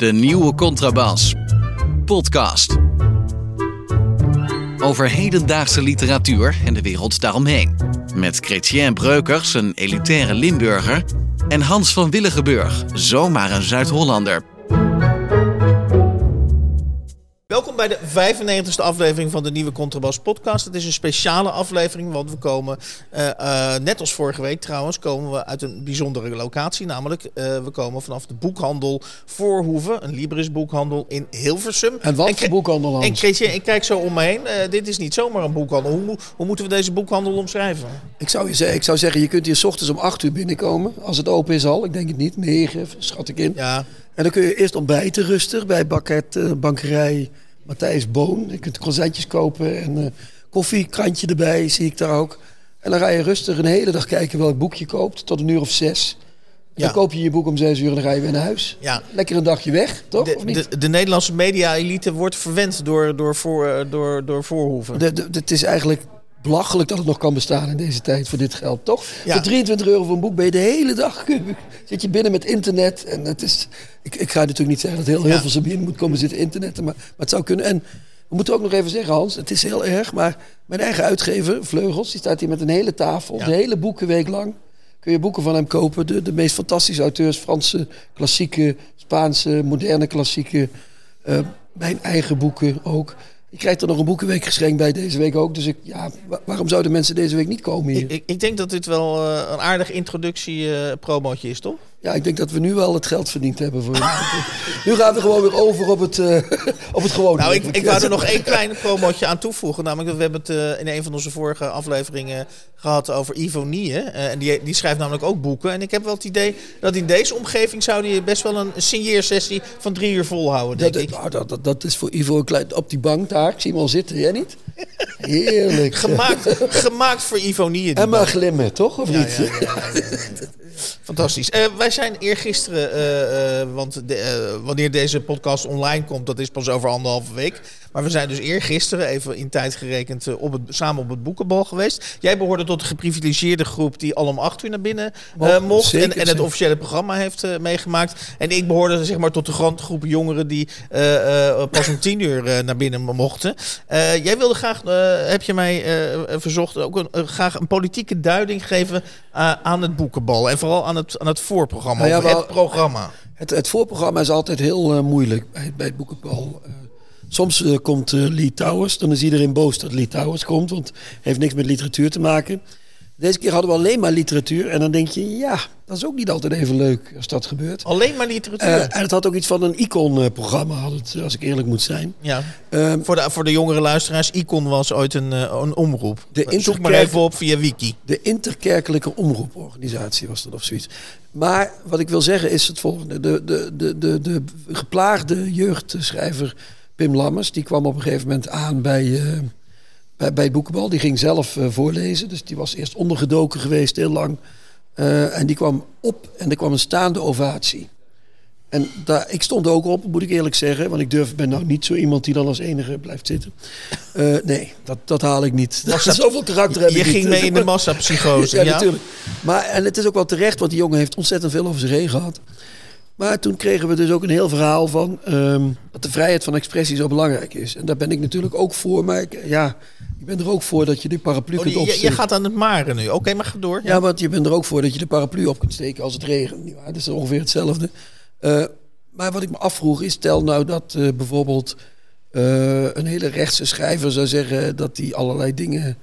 De nieuwe contrabas. Podcast. Over hedendaagse literatuur en de wereld daaromheen. Met Chrétien Breukers, een elitaire Limburger. En Hans van Willigenburg, zomaar een Zuid-Hollander. Welkom bij de 95e aflevering van de nieuwe Contrabas podcast. Het is een speciale aflevering, want we komen, uh, uh, net als vorige week trouwens, komen we uit een bijzondere locatie. Namelijk, uh, we komen vanaf de boekhandel Voorhoeven, een Libris boekhandel in Hilversum. En wat voor boekhandel dan? En ik kijk zo om me heen. dit is niet zomaar een boekhandel. Hoe, hoe, moeten we deze boekhandel omschrijven? Ik zou, je zeggen, ik zou zeggen, je kunt hier s ochtends om 8 uur binnenkomen. Als het open is al, ik denk het niet, 9 schat ik in. Ja. En dan kun je eerst ontbijten rustig bij Bakket, Bankerij Matthijs Boon. Je kunt croissantjes kopen en uh, koffiekrantje erbij, zie ik daar ook. En dan ga je rustig een hele dag kijken welk boek je koopt, tot een uur of zes. Ja. Dan koop je je boek om zes uur en dan ga je weer naar huis. Ja. Lekker een dagje weg, toch? De, of niet? De, de Nederlandse media-elite wordt verwend door, door, voor, door, door Voorhoeven. Het is eigenlijk belachelijk dat het nog kan bestaan in deze tijd voor dit geld, toch? Ja. Voor 23 euro voor een boek ben je de hele dag zit je binnen met internet. En het is, ik, ik ga natuurlijk niet zeggen dat heel, heel ja. veel Sabine moet komen zitten internetten, maar, maar het zou kunnen. En we moeten ook nog even zeggen, Hans, het is heel erg, maar mijn eigen uitgever, Vleugels, die staat hier met een hele tafel, ja. de hele boekenweek lang. Kun je boeken van hem kopen, de, de meest fantastische auteurs, Franse, klassieke, Spaanse, moderne klassieke. Uh, mijn eigen boeken ook. Je krijgt er nog een boekenweek geschenkt bij deze week ook. Dus ik, ja, waarom zouden mensen deze week niet komen hier? Ik, ik, ik denk dat dit wel uh, een aardig introductie-promootje uh, is, toch? Ja, ik denk dat we nu wel het geld verdiend hebben. Voor nu gaan we gewoon weer over op het, uh, op het gewone. Nou, ik, ik wou er nog één klein promootje aan toevoegen. Namelijk, we hebben het uh, in een van onze vorige afleveringen gehad over Ivonie. Uh, en die, die schrijft namelijk ook boeken. En ik heb wel het idee dat in deze omgeving zou die best wel een signeersessie van drie uur volhouden, denk dat, ik. Nou, dat, dat, dat is voor Ivo een klein, op die bank daar. Ik zie hem al zitten, jij niet? Heerlijk. gemaakt, gemaakt voor Ivonie. En maar glimmen, toch? Of ja, niet? Ja, ja, Fantastisch. Uh, wij zijn eergisteren, uh, want wanneer deze podcast online komt, dat is pas over anderhalve week. Maar we zijn dus eergisteren, even in tijd gerekend, op het, samen op het boekenbal geweest. Jij behoorde tot de geprivilegeerde groep die al om acht uur naar binnen mocht. Zeker, en, en, het officiële programma heeft meegemaakt. En ik behoorde zeg maar tot de grote groep jongeren die pas om tien uur naar binnen mochten. jij wilde graag, heb je mij verzocht, ook een, graag een politieke duiding geven aan het boekenbal. En vooral aan het, aan het voorprogramma, nou ja, wel, het programma. Het, het voorprogramma is altijd heel moeilijk bij, bij het boekenbal. Uh, soms uh, komt Lee Towers, dan is iedereen boos dat Lee Towers komt, want het heeft niks met literatuur te maken. Deze keer hadden we alleen maar literatuur. En dan denk je, ja, dat is ook niet altijd even leuk als dat gebeurt. Alleen maar literatuur? Uh, en het had ook iets van een Icon-programma, had het, als ik eerlijk moet zijn. Ja. Um, voor, de, voor de jongere luisteraars, Icon was ooit een, uh, een omroep. De Zoek maar even op via wiki. De interkerkelijke omroeporganisatie was dat of zoiets. Maar wat ik wil zeggen is het volgende. De, de, de, de, de geplaagde jeugdschrijver Pim Lammers, die kwam op een gegeven moment aan bij... Uh, bij, bij het boekenbal. Die ging zelf uh, voorlezen. Dus die was eerst ondergedoken geweest, heel lang. Uh, en die kwam op en er kwam een staande ovatie. En daar, ik stond ook op, moet ik eerlijk zeggen. Want ik durf, ben nou niet zo iemand die dan als enige blijft zitten. Uh, nee, dat, dat haal ik niet. Dat is zoveel karakter heb Je ik ging niet. mee in de massapsychose, ja, ja? natuurlijk. Maar, en het is ook wel terecht, want die jongen heeft ontzettend veel over zich heen gehad. Maar toen kregen we dus ook een heel verhaal van um, dat de vrijheid van expressie zo belangrijk is. En daar ben ik natuurlijk ook voor. Maar ik, ja, ik ben er ook voor dat je de paraplu oh, kunt opsteken. je gaat aan het maren nu. Oké, okay, maar ga door. Ja. ja, want je bent er ook voor dat je de paraplu op kunt steken als het regent. Ja, dat is ongeveer hetzelfde. Uh, maar wat ik me afvroeg is, stel nou dat uh, bijvoorbeeld uh, een hele rechtse schrijver zou zeggen dat hij allerlei dingen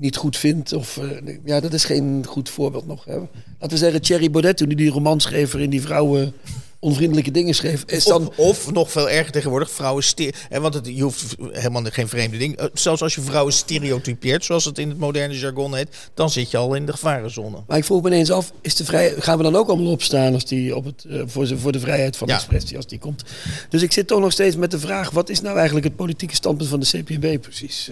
niet goed vindt. Of, uh, ja, dat is geen goed voorbeeld nog. Hè. Laten we zeggen, Thierry Baudet, toen hij die roman schreef... waarin die vrouwen onvriendelijke dingen schreef... Is dan... of, of nog veel erger tegenwoordig, vrouwen... En want het, je hoeft helemaal geen vreemde ding... Zelfs als je vrouwen stereotypeert, zoals het in het moderne jargon heet... dan zit je al in de gevarenzone. Maar ik vroeg me ineens af, is de vrij... gaan we dan ook allemaal opstaan... Als die op het, uh, voor, voor de vrijheid van ja. expressie, als die komt? Dus ik zit toch nog steeds met de vraag... wat is nou eigenlijk het politieke standpunt van de CPB precies...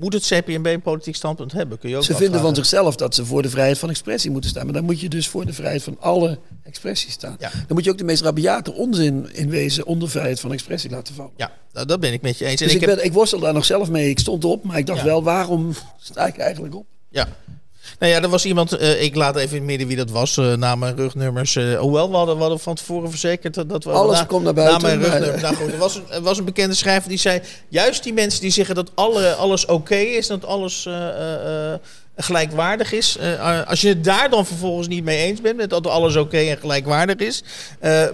Moet het CPNB een politiek standpunt hebben? Kun je ook ze afvragen. vinden van zichzelf dat ze voor de vrijheid van expressie moeten staan. Maar dan moet je dus voor de vrijheid van alle expressie staan. Ja. Dan moet je ook de meest rabiate onzin in wezen onder vrijheid van expressie laten vallen. Ja, nou, dat ben ik met je eens. Dus en ik, ik, ben, ik worstel daar nog zelf mee. Ik stond op, maar ik dacht Ja. wel, waarom sta ik eigenlijk op? Ja. Nou ja, er was iemand, uh, ik laat even in het midden wie dat was, uh, namen rugnummers. Uh, hoewel, we hadden, we hadden van tevoren verzekerd dat, dat we... Alles na, komt naar buiten. Namen en rugnummers. Nou goed, er was, een, er was een bekende schrijver die zei, juist die mensen die zeggen dat alle, alles oké is, dat alles gelijkwaardig is. als je het daar dan vervolgens niet mee eens bent, met dat alles oké en gelijkwaardig is,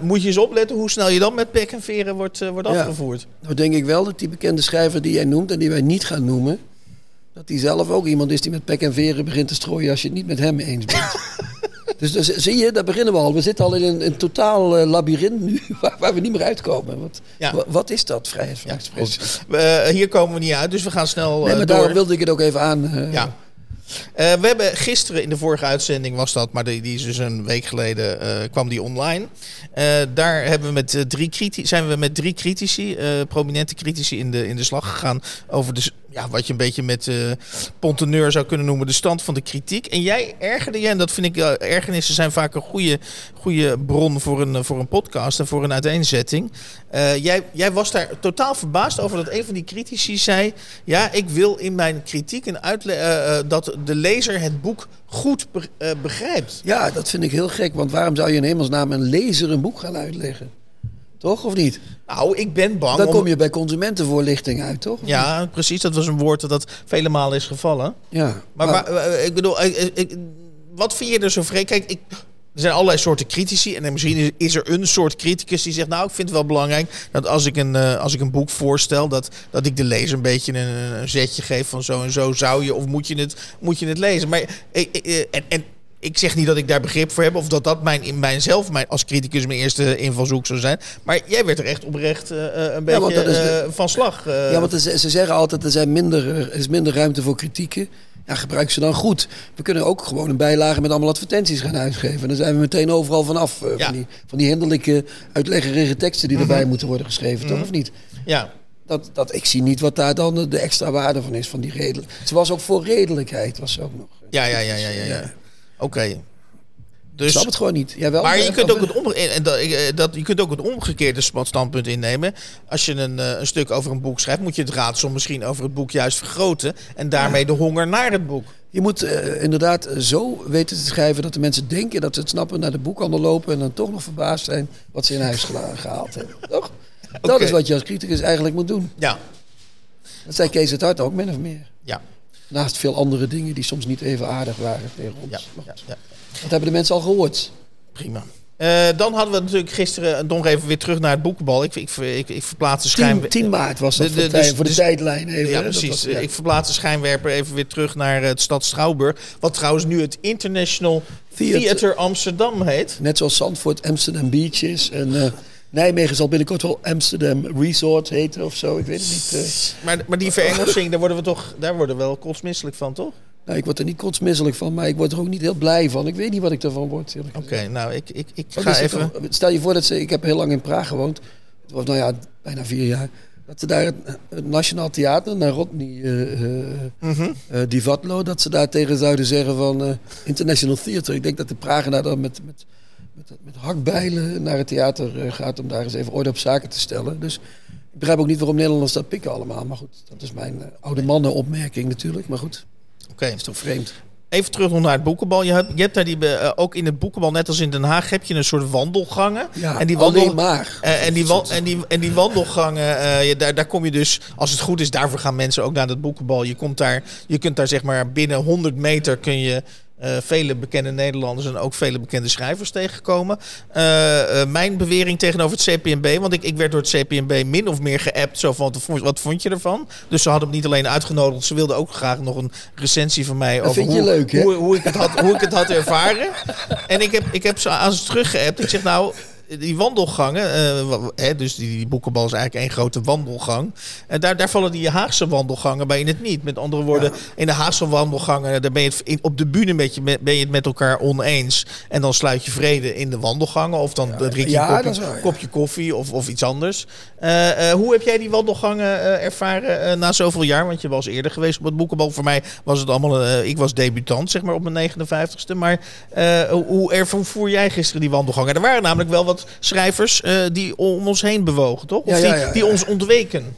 moet je eens opletten hoe snel je dan met pek en veren wordt, wordt ja. afgevoerd. Nou denk ik wel dat die bekende schrijver die jij noemt en die wij niet gaan noemen dat hij zelf ook iemand is die met pek en veren begint te strooien als je het niet met hem eens bent. dus, dus, zie je, daar beginnen we al. We zitten al in een, een totaal uh, labyrint nu waar, we niet meer uitkomen. Wat, wat is dat, vrijheid van expressie? Uh, hier komen we niet uit, dus we gaan snel Nee, maar door. daarom wilde ik het ook even aan... ja. We hebben gisteren in de vorige uitzending was dat, maar die, die is dus een week geleden kwam die online. Daar hebben we met drie critici, zijn we met drie critici, prominente critici in de, in de slag gegaan over de ja, wat je een beetje met uh, ponteneur zou kunnen noemen, de stand van de kritiek. En jij ergerde je, en dat vind ik, uh, ergernissen zijn vaak een goede, goede bron voor een, voor een podcast en voor een uiteenzetting. Jij, jij was daar totaal verbaasd over dat een van die critici zei: Ja, ik wil in mijn kritiek een uitle dat de lezer het boek goed begrijpt. Ja, dat vind ik heel gek, want waarom zou je in hemelsnaam een lezer een boek gaan uitleggen? Toch of niet? Nou, ik ben bang. Dan kom je bij consumentenvoorlichting uit, toch? Ja, precies. Dat was een woord dat vele malen is gevallen. Ja. Maar, maar, eh, ik bedoel, ik, ik, wat vind je er zo vreemd? Kijk, ik, er zijn allerlei soorten critici. En misschien is er een soort criticus die zegt... nou, ik vind het wel belangrijk dat als ik een, uh, als ik een boek voorstel... Dat, dat ik de lezer een beetje een, een zetje geef van zo en zo zou je... of moet je het, moet je het lezen. Maar, eh, en, en ik zeg niet dat ik daar begrip voor heb of dat dat mijn, in mijzelf mijn, als criticus mijn eerste invalshoek zou zijn. Maar jij werd er echt oprecht uh, een beetje ja, is, uh, van slag. Uh. Ja, want ze, ze, zeggen altijd er, zijn minder, er is minder ruimte voor kritieken. Ja, gebruik ze dan goed. We kunnen ook gewoon een bijlage met allemaal advertenties gaan uitgeven. Dan zijn we meteen overal vanaf. Ja. Van, die, van die hinderlijke uitleggerige teksten die erbij mm -hmm. moeten worden geschreven, mm -hmm. toch of niet? Ja. Dat, dat, ik zie niet wat daar dan de extra waarde van is, van die redelijk. Ze was ook voor redelijkheid, was ze ook nog. Ja, ja, ja, ja, ja. ja. Oké. Okay. Dus, ik snap het gewoon niet. Jij wel, maar je kunt, ook het om, en dat, dat, je kunt ook het omgekeerde standpunt innemen. Als je een, een stuk over een boek schrijft, moet je het raadsel misschien over het boek juist vergroten. En daarmee de honger naar het boek. Je moet uh, inderdaad zo weten te schrijven dat de mensen denken dat ze het snappen, naar de boekhandel lopen en dan toch nog verbaasd zijn wat ze in huis gehaald hebben. Toch? Okay. Dat is wat je als criticus eigenlijk moet doen. Ja. Dat zei Kees het Hart ook, min of meer. Ja. Naast veel andere dingen die soms niet even aardig waren tegen ons. Ja, ja, ja. Dat hebben de mensen al gehoord. Prima. Uh, dan hadden we natuurlijk gisteren nog even weer terug naar het boekenbal. Ik, ik, ik, ik verplaats de schijnwerper. 10, 10 maart was dat de, de, voor, de, dus, voor de dus, tijdlijn even. Ja, precies. Was, ja. Ik verplaats de schijnwerper even weer terug naar het stad Schouwburg. Wat trouwens nu het International Theater, Theater Amsterdam heet. Net zoals Zandvoort Amsterdam Beach is. En, uh, Nijmegen zal binnenkort wel Amsterdam Resort heten of zo. Ik weet het niet. Uh. Maar, maar die verengelsing, daar worden we toch daar worden we wel kotsmisselijk van, toch? Nou, ik word er niet kotsmisselijk van, maar ik word er ook niet heel blij van. Ik weet niet wat ik ervan word. Oké, okay, nou, ik, ik, ik ga even... Toch, stel je voor dat ze... Ik heb heel lang in Praag gewoond. Het was, nou ja, bijna vier jaar. Dat ze daar het, het Nationaal Theater, naar Rodney uh, uh, mm -hmm. uh, Divatlo... dat ze daar tegen zouden zeggen van International Theater. Ik denk dat de Pragenaar dan met, met, met, met hakbijlen naar het theater gaat... om daar eens even orde op zaken te stellen. Dus ik begrijp ook niet waarom Nederlanders dat pikken allemaal. Maar goed, dat is mijn oude mannenopmerking natuurlijk. Maar goed... Oké. Okay. is toch vreemd. Even terug nog naar het boekenbal. Je hebt, je hebt daar die, uh, ook in het boekenbal, net als in Den Haag, heb je een soort wandelgangen. Ja, en die wandel, maar. Uh, en, die wa en, die, en die wandelgangen, uh, je, daar, daar kom je dus, als het goed is, daarvoor gaan mensen ook naar het boekenbal. Je, komt daar, je kunt daar zeg maar binnen 100 meter kun je uh, vele bekende Nederlanders en ook vele bekende schrijvers tegenkomen. Uh, uh, mijn bewering tegenover het CPNB, want ik, ik werd door het CPNB min of meer geappt. Zo van, wat vond je ervan? Dus ze hadden me niet alleen uitgenodigd, ze wilden ook graag nog een recensie van mij dat over hoe, leuk, hoe, hoe, ik het had, hoe ik het had ervaren. en ik heb, ik heb ze aan ze teruggeappt. Ik zeg nou, die wandelgangen, uh, hè, dus die, die, boekenbal is eigenlijk één grote wandelgang. En daar, daar vallen die Haagse wandelgangen bij in het niet. Met andere woorden, ja. in de Haagse wandelgangen, daar ben je het in, op de bühne met je, ben je het met elkaar oneens. En dan sluit je vrede in de wandelgangen. Of dan drink je ja, een kopje, koffie of, of iets anders. Uh, uh, hoe heb jij die wandelgangen ervaren na zoveel jaar? Want je was eerder geweest op het boekenbal. Voor mij was het allemaal, ik was debutant zeg maar op mijn 59ste. Maar hoe ervoer jij gisteren die wandelgangen? Er waren namelijk wel wat schrijvers uh, die om ons heen bewogen, toch? Of die, die ons ontweken.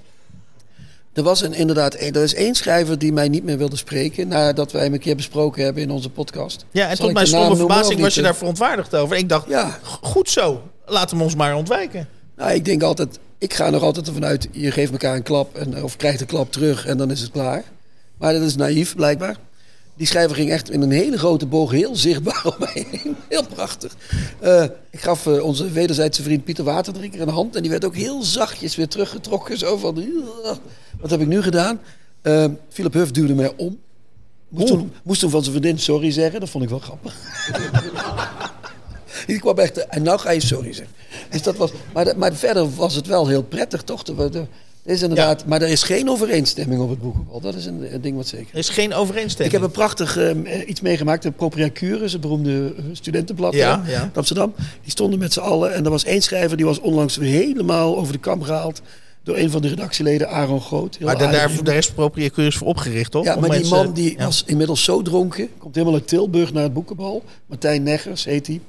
Er was een, inderdaad, er is één schrijver die mij niet meer wilde spreken. Nadat wij hem een keer besproken hebben in onze podcast. Ja, en tot mijn stomme verbazing was je daar verontwaardigd over. Ik dacht, ja. goed zo, laten we ons maar ontwijken. Nou, ik denk altijd, ik ga nog altijd ervan uit, je geeft elkaar een klap en, of krijgt een klap terug en dan is het klaar. Maar dat is naïef, blijkbaar. Die schrijver ging echt in een hele grote boog heel zichtbaar om mij heen. Heel prachtig. Uh, ik gaf uh, onze wederzijdse vriend Pieter Waterdrinker een hand. En die werd ook heel zachtjes weer teruggetrokken. Zo van, wat heb ik nu gedaan? Philip Huff duwde mij om. Moest, toen, moest toen van zijn vriendin sorry zeggen. Dat vond ik wel grappig. die kwam echt... En nou ga je sorry zeggen. Dus dat was, maar, maar verder was het wel heel prettig, toch? De, de, is inderdaad, Maar er is geen overeenstemming op het boekenbal. Dat is een, een, ding wat zeker Er is geen overeenstemming? Ik heb een prachtig uh, iets meegemaakt. De Propria Cures, het beroemde eh, studentenblad ja, ja. in Amsterdam. Die stonden met z'n allen. En er was één schrijver die was onlangs helemaal over de kam gehaald door een van de redactieleden, Aaron Groot. Maar daar, daar is Propria Cures voor opgericht, toch? Ja, maar die man die was inmiddels zo dronken. Komt helemaal uit Tilburg naar het boekenbal. Martijn Neggers heet hij. Die.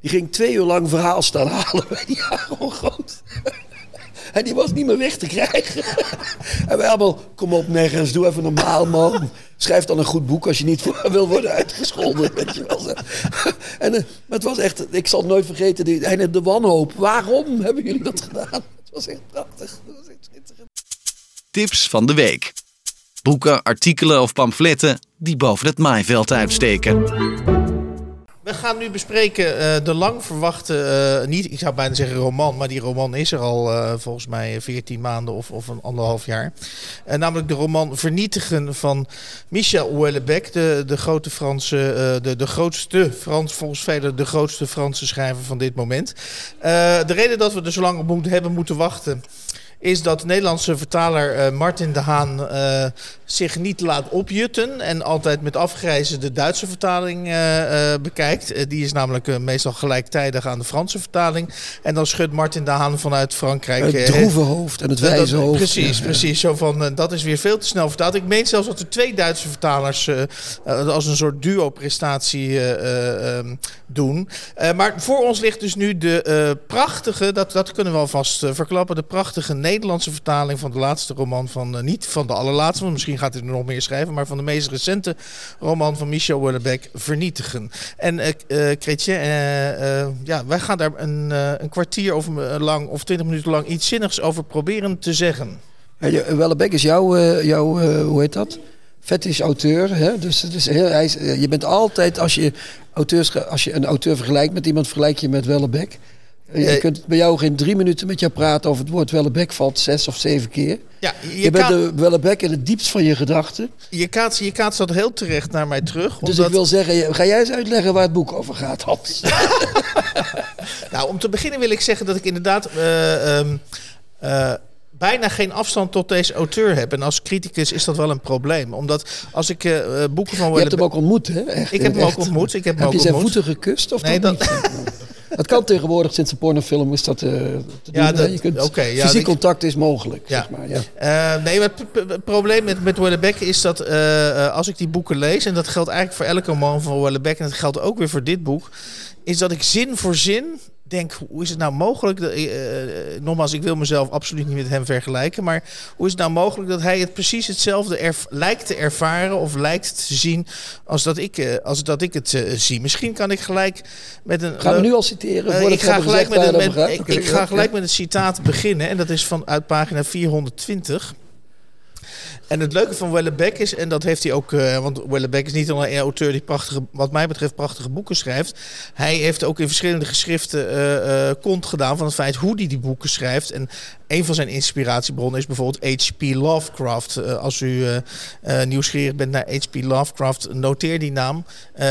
die ging twee uur lang verhaal staan halen bij die Aaron Groot. En die was niet meer weg te krijgen. en wij allemaal, kom op nergens, doe even normaal man. Schrijf dan een goed boek als je niet wil worden uitgescholden. Weet je wel. en, uh, maar het was echt, ik zal het nooit vergeten, die, de wanhoop. Waarom hebben jullie dat gedaan? Het was echt prachtig. Tips van de week. Boeken, artikelen of pamfletten die boven het maaiveld uitsteken. We gaan nu bespreken uh, de lang verwachte, uh, niet, ik zou bijna zeggen roman, maar die roman is er al uh, volgens mij 14 maanden of, of een anderhalf jaar. namelijk de roman Vernietigen van Michel Houellebecq, de, de grote Franse, de, de grootste, Frans, volgens velen de grootste Franse schrijver van dit moment. de reden dat we er zo lang op moeten, hebben moeten wachten is dat de Nederlandse vertaler uh, Martin de Haan uh, zich niet laat opjutten en altijd met afgrijzen de Duitse vertaling uh, bekijkt. die is namelijk meestal gelijktijdig aan de Franse vertaling. En dan schudt Martin de Haan vanuit Frankrijk. Het droeve hoofd en het wijze hoofd. Precies, precies. Zo van, dat is weer veel te snel vertaald. Ik meen zelfs dat er twee Duitse vertalers als een soort duo-prestatie ehm, doen. maar voor ons ligt dus nu de prachtige, dat, dat kunnen we alvast verklappen, de prachtige Nederlandse vertaling van de laatste roman van, uh, niet van de allerlaatste, want misschien gaat hij er nog meer schrijven, maar van de meest recente roman van Michel Houellebecq, Vernietigen. En uh, ja, wij gaan daar een, een kwartier over lang of twintig minuten lang iets zinnigs over proberen te zeggen. Ja, Houellebecq is jouw, jouw hoe heet dat? fetish auteur. Hè? Dus, dus heel, hij je bent altijd, als je, auteurs, als je een auteur vergelijkt met iemand, vergelijk je met Wellebeck. Je eh, kunt bij jou geen drie minuten met jou praten over het woord Wellebek valt zes of zeven keer. Ja, je, je bent de Wellebek in het diepst van je gedachten. Je kaats, je kaats dat heel terecht naar mij terug. Dus ik wil zeggen, ga jij eens uitleggen waar het boek over gaat, Hans? nou, om te beginnen wil ik zeggen dat ik inderdaad... Uh, um, uh, bijna geen afstand tot deze auteur heb. En als criticus is dat wel een probleem. Omdat als ik uh, boeken van... Je hebt hem ook ontmoet, hè? Echt, ik heb hem ook ontmoet. Ik heb, hem ook je zijn voeten gekust? Of nee, dat... Het kan tegenwoordig, sinds de pornofilm is dat uh, te ja, doen. kunt, okay, ja, fysiek contact is mogelijk. Ja. Zeg maar, ja. Uh, nee, het probleem met, met Wellebeck is dat uh, als ik die boeken lees... en dat geldt eigenlijk voor elke roman van Wellebeck... en dat geldt ook weer voor dit boek... is dat ik zin voor zin denk, hoe is het nou mogelijk? Uh, nogmaals, ik wil mezelf absoluut niet met hem vergelijken. Maar hoe is het nou mogelijk dat hij het precies hetzelfde lijkt te ervaren of lijkt te zien als dat ik, uh, als dat ik het zie? Misschien kan ik gelijk met een. Gaan we nu al citeren? ik ga gelijk, met, een, met, ik, ik, ga gelijk met het citaat beginnen. En dat is van uit pagina 420. En het leuke van Wellebeck is, en dat heeft hij ook, uh, want Wellebeck is niet alleen een auteur die prachtige, wat mij betreft, prachtige boeken schrijft. Hij heeft ook in verschillende geschriften uh, kont gedaan van het feit hoe hij die boeken schrijft. En een van zijn inspiratiebronnen is bijvoorbeeld H.P. Lovecraft. Uh, als u uh, uh, nieuwsgierig bent naar H.P. Lovecraft, noteer die naam.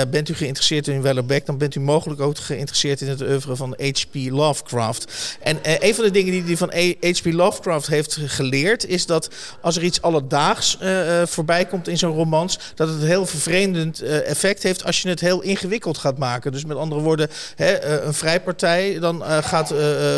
bent u geïnteresseerd in Wellebeck, dan bent u mogelijk ook geïnteresseerd in het oeuvre van H.P. Lovecraft. En een van de dingen die hij van H.P. Lovecraft heeft geleerd, is dat als er iets alledaags voorbij komt in zo'n romans, dat het een heel vervreemdend effect heeft als je het heel ingewikkeld gaat maken. Dus met andere woorden, hè, een vrijpartij, dan gaat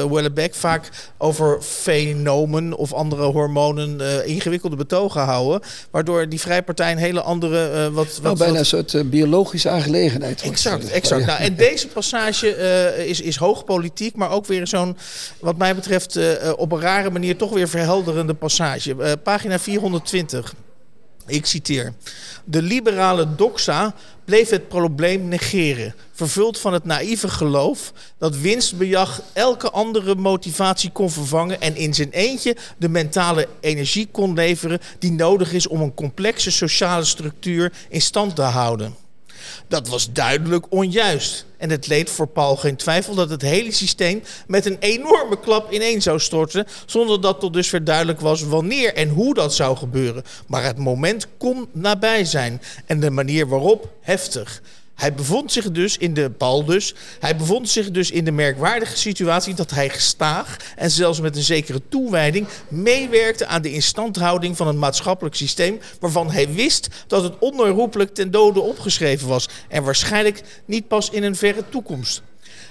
Wellebeck vaak over fenomen of andere hormonen ingewikkelde betogen houden, waardoor die vrijpartij een hele andere wat, wat nou, bijna een soort biologische aangelegenheid. Exact, exact. Nou, en deze passage is, is hoogpolitiek, maar ook weer zo'n, wat mij betreft, op een rare manier toch weer verhelderende passage. Uh, pagina 420. Ik citeer. De liberale doxa bleef het probleem negeren, vervuld van het naïeve geloof dat winstbejag elke andere motivatie kon vervangen en in zijn eentje de mentale energie kon leveren die nodig is om een complexe sociale structuur in stand te houden. Dat was duidelijk onjuist. En het leed voor Paul geen twijfel dat het hele systeem met een enorme klap ineen zou storten, zonder dat tot dusver duidelijk was wanneer en hoe dat zou gebeuren. Maar het moment kon nabij zijn en de manier waarop heftig. Hij bevond zich dus in de bal dus. Hij bevond zich dus in de merkwaardige situatie dat hij gestaag en zelfs met een zekere toewijding meewerkte aan de instandhouding van een maatschappelijk systeem waarvan hij wist dat het onherroepelijk ten dode opgeschreven was en waarschijnlijk niet pas in een verre toekomst.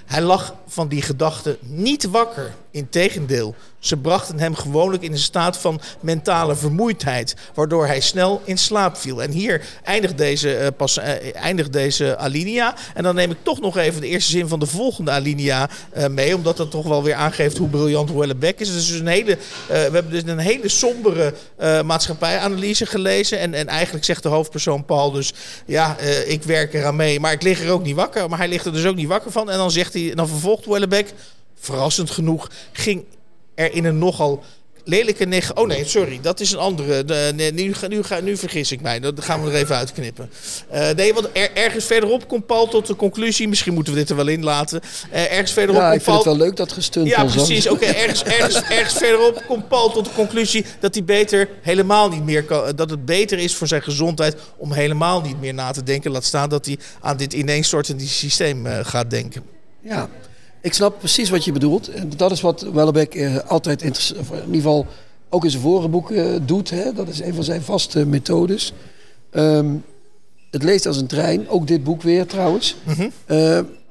Hij lag van die gedachten niet wakker. Integendeel, ze brachten hem gewoonlijk in een staat van mentale vermoeidheid, waardoor hij snel in slaap viel. En hier eindigt deze, uh, pas, uh, eindigt deze alinea. En dan neem ik toch nog even de eerste zin van de volgende alinea uh, mee, omdat dat toch wel weer aangeeft hoe briljant Wellebeck is. Dus een hele, we hebben dus een hele sombere maatschappijanalyse gelezen. En, en eigenlijk zegt de hoofdpersoon Paul dus, ja, ik werk eraan mee, maar ik lig er ook niet wakker. Maar hij ligt er dus ook niet wakker van. En dan zegt hij, dan vervolgt Wellebeck, verrassend genoeg, ging er in een nogal lelijke neg... Oh nee, sorry, dat is een andere. De, nee, nu, nu, nu vergis ik mij. Dat gaan we er even uitknippen. Uh, nee, want er, ergens verderop komt Paul tot de conclusie... Misschien moeten we dit er wel in laten. Uh, ergens verderop ja, ik vind het wel leuk dat gestunt Ja, precies. Oké, okay, ergens, ergens, ergens verderop komt Paul tot de conclusie... dat hij beter helemaal niet meer kan... dat het beter is voor zijn gezondheid... om helemaal niet meer na te denken. Laat staan dat hij aan dit ineenstortende systeem uh, gaat denken. Ja, ik snap precies wat je bedoelt. En dat is wat Wellebeck eh, altijd in ieder geval ook in zijn vorige boek eh, doet. Hè? Dat is een van zijn vaste methodes. Um, het leest als een trein, ook dit boek weer trouwens. Mm -hmm.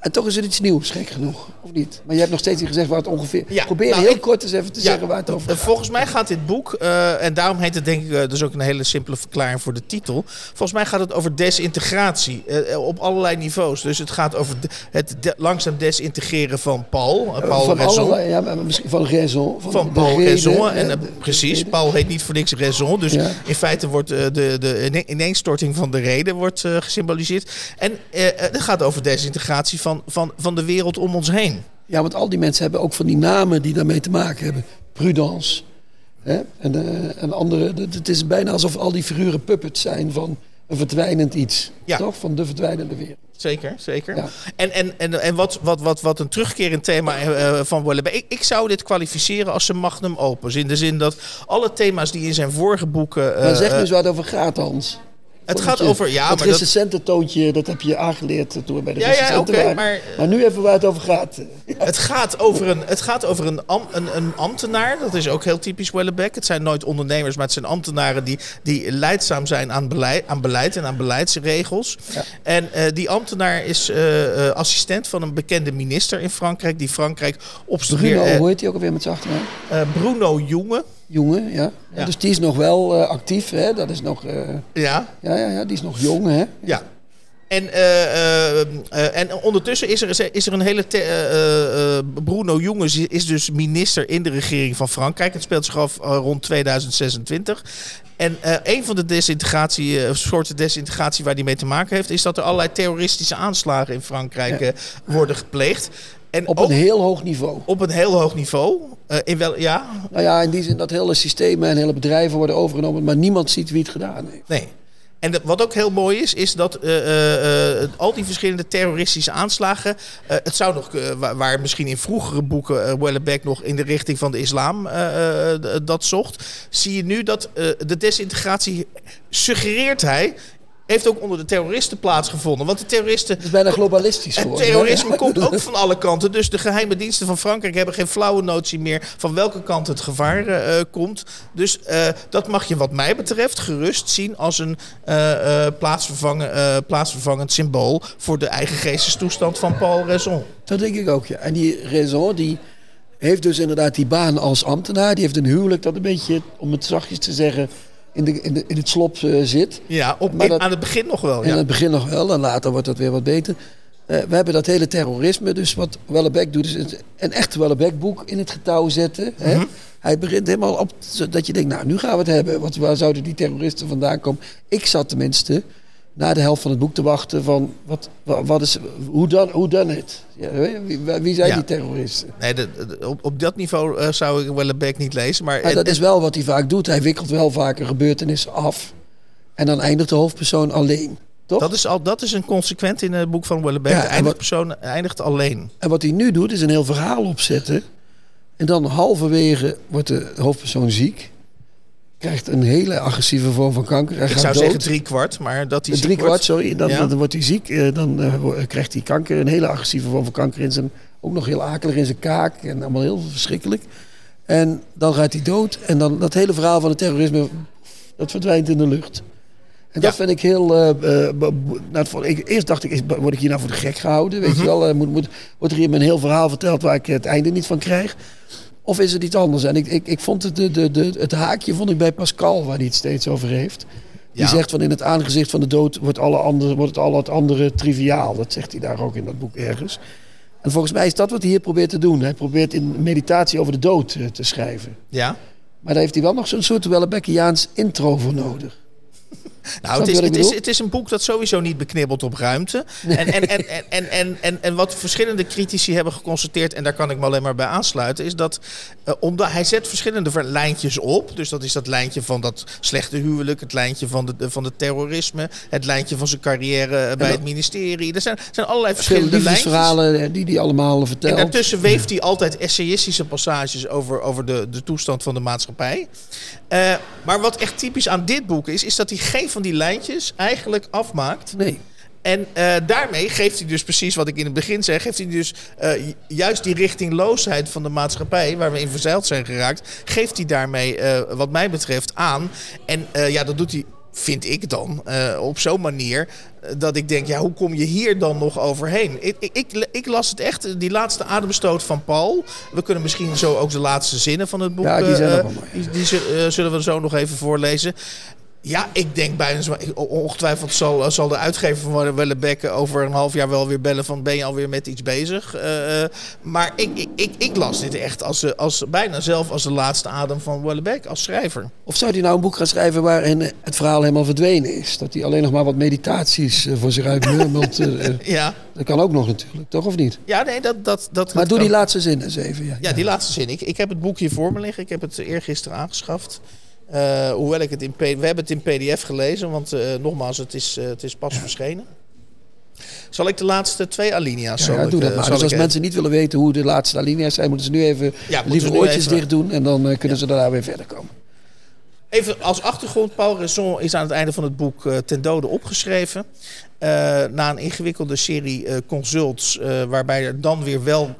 En toch is het iets nieuws, gek genoeg, of niet? Maar je hebt nog steeds niet gezegd waar het ongeveer... Ja, Probeer nou, heel ik, kort eens even te ja, zeggen waar het over gaat. Volgens mij gaat dit boek, uh, en daarom heet het denk ik... Uh, dus ook een hele simpele verklaring voor de titel. Volgens mij gaat het over desintegratie uh, op allerlei niveaus. Dus het gaat over de, het de, langzaam desintegreren van Paul. Paul van allerlei, ja, maar misschien van Raison. Van, van Paul Raison. En, precies, Paul heet niet voor niks Raison. Dus ja. in feite wordt de, de ineenstorting van de reden wordt, gesymboliseerd. En het gaat over desintegratie van van, van, van de wereld om ons heen. Ja, want al die mensen hebben ook van die namen die daarmee te maken hebben. Prudence. Hè? En, uh, en andere. Het is bijna alsof al die figuren puppets zijn van een verdwijnend iets. Ja. Toch? Van de verdwijnende wereld. Zeker, zeker. Ja. En, en, en, en wat, wat, wat, wat een terugkerend thema uh, van Wellebe. Ik, ik zou dit kwalificeren als een magnum opus. In de zin dat alle thema's die in zijn vorige boeken. Uh, maar zeg eens waar het over gaat, Hans. Het gaat over. Ja, dat recensente toontje, dat heb je aangeleerd toen we bij de ja, ja, okay, maar, maar nu even waar het over gaat. Het gaat over, een, het gaat over een, een, een ambtenaar. Dat is ook heel typisch Wellebeck. Het zijn nooit ondernemers, maar het zijn ambtenaren die, die leidzaam zijn aan beleid, aan beleid en aan beleidsregels. Ja. En uh, die ambtenaar is uh, assistent van een bekende minister in Frankrijk. Die Frankrijk opstrueert. Bruno, hoe heet hij ook alweer met zijn achternaam? Bruno Jonge jongen, ja. ja. Dus die is nog wel uh, actief, hè? Dat is nog... Uh, ja. ja. Ja, ja, die is nog jong, hè? Ja. En, uh, en ondertussen is er, is er een hele... Bruno Jongens is dus minister in de regering van Frankrijk. Het speelt zich af rond 2026. En een van de desintegratie, soorten desintegratie waar die mee te maken heeft... is dat er allerlei terroristische aanslagen in Frankrijk ja. worden gepleegd. En op een heel hoog niveau. Op een heel hoog niveau. Uh, in wel, ja? Nou ja, in die zin dat hele systemen en hele bedrijven worden overgenomen, maar niemand ziet wie het gedaan heeft. Nee. En de, wat ook heel mooi is, is dat uh, uh, al die verschillende terroristische aanslagen. het zou nog, waar, waar, misschien in vroegere boeken Wellebeck nog in de richting van de islam dat zocht. Zie je nu dat de desintegratie suggereert hij heeft ook onder de terroristen plaatsgevonden. Want de terroristen. Het is bijna globalistisch geworden. terrorisme komt ook van alle kanten. Dus de geheime diensten van Frankrijk hebben geen flauwe notie meer van welke kant het gevaar eh, komt. Dus eh, dat mag je, wat mij betreft, gerust zien als een eh, eh, plaatsvervangen, eh, plaatsvervangend symbool voor de eigen geestestoestand van Paul Raison. Dat denk ik ook, ja. En die Raison, die heeft dus inderdaad die baan als ambtenaar. Die heeft een huwelijk dat een beetje, om het zachtjes te zeggen, in, de, in, de, in het slop eh, zit. Ja, op, Maar dat- aan het begin nog wel. Ja. het begin nog wel, en later wordt dat weer wat beter. Eh, we hebben dat hele terrorisme, dus wat Wellebeck doet, is het- een echt Wellebeck-boek in het getouw zetten. hè. Mhm. Hij begint helemaal op, dat je denkt, nou, nu gaan we het hebben. Wat, waar zouden die terroristen vandaan komen? Ik zat tenminste na de helft van het boek te wachten van, wat, wat, is, hoe dan, hoe dan het? Wie, zijn Ja. die terroristen? Nee, de- de- op, op dat niveau eh, zou ik Wellebeck niet lezen. Maar, dat is wel wat hij vaak doet. Hij wikkelt wel vaker gebeurtenissen af. En dan eindigt de hoofdpersoon alleen. Toch? dat, is al, dat is een consequent in het boek van Wellebeck. Ja, de en eindigt wat- persoon eindigt alleen. En wat hij nu doet, is een heel verhaal opzetten. En dan halverwege wordt de hoofdpersoon ziek. Krijgt een hele agressieve vorm van kanker. Hij Ik gaat zou dood. zeggen drie kwart, maar dat hij ziek drie kwart, wordt. sorry. Dan, Ja. dan wordt hij ziek. eh, Dan eh, wo- krijgt hij kanker. Een hele agressieve vorm van kanker in zijn... Ook nog heel akelig in zijn kaak. En allemaal heel verschrikkelijk. En dan gaat hij dood. En dan dat hele verhaal van het terrorisme... Dat verdwijnt in de lucht. En dat vind ik heel... eh, eh, nou, voor- ik, eerst dacht ik, word ik hier nou voor de gek gehouden? Weet je wel? Eh, moet, moet, wordt er hier een heel verhaal verteld waar ik het einde niet van krijg? Of is het iets anders? En ik, ik, ik vond het, de, de, de, het haakje vond ik bij Pascal, waar hij het steeds over heeft. Die Ja. zegt van in het aangezicht van de dood wordt, alle andere, wordt het al het andere triviaal. Dat zegt hij daar ook in dat boek ergens. En volgens mij is dat wat hij hier probeert te doen. Hij probeert in meditatie over de dood eh, te schrijven. Ja. Maar daar heeft hij wel nog zo'n soort Wellebeckiaans intro voor nodig. Nou, het is, het, is, het is een boek dat sowieso niet beknibbelt op ruimte. En, en, en, en, en, en, en, en wat verschillende critici hebben geconstateerd, en daar kan ik me alleen maar bij aansluiten, is dat eh, omdat hij zet verschillende ver- lijntjes op. Dus dat is dat lijntje van dat slechte huwelijk, het lijntje van de, van de terrorisme, het lijntje van zijn carrière eh, bij het ministerie. Er zijn, er zijn allerlei Verschillende lijntjes. liefdesverhalen eh, die hij allemaal En vertelt. daartussen weeft hij altijd essayistische passages over, over de, de toestand van de maatschappij. Maar wat echt typisch aan dit boek is, is dat hij geen van die lijntjes eigenlijk afmaakt. Nee. En eh, daarmee geeft hij dus precies wat ik in het begin zei, geeft hij dus eh, ju- juist die richtingloosheid van de maatschappij, waar we in verzeild zijn geraakt, geeft hij daarmee, eh, wat mij betreft, aan. En ja, dat doet hij, vind ik dan, op zo'n manier dat ik denk, ja, hoe kom je hier dan nog overheen? Ik, ik, ik, las het echt, die laatste ademstoot van Paul. We kunnen misschien zo ook de laatste zinnen van het boek, Ja, die zijn ook wel mooi. die, die zu- zullen we zo nog even voorlezen. Ja, ik denk bijna. Ongetwijfeld zal, zal de uitgever van Wellebeck over een half jaar wel weer bellen van ben je alweer met iets bezig. Eh, eh, maar ik, ik, ik, ik las dit echt als, eh, als, bijna zelf als de laatste adem van Wellebeck als schrijver. Of zou hij nou een boek gaan schrijven waarin het verhaal helemaal verdwenen is? Dat hij alleen nog maar wat meditaties eh, voor zich uit murmelt. eh, eh. Ja, dat kan ook nog natuurlijk, toch of niet? ja nee, dat... dat, dat Maar doe die laatste zin eens even. Ja, Ja, die laatste zin. Ik, ik heb het boek hier voor me liggen. Ik heb het eergisteren aangeschaft. Eh, hoewel ik het in we hebben het in PDF gelezen, want eh, nogmaals, het is, eh, het is pas verschenen. Zal ik de laatste twee alinea's Ja, zal ja, doe dat maar. Dus als mensen niet willen weten hoe de laatste alinea's zijn, moeten ze nu even moeten liever oortjes even- dicht doen en dan kunnen ze daarna weer verder komen. Even als achtergrond, Paul Raison is aan het einde van het boek ten dode opgeschreven. Na een ingewikkelde serie consults, waarbij er dan weer wel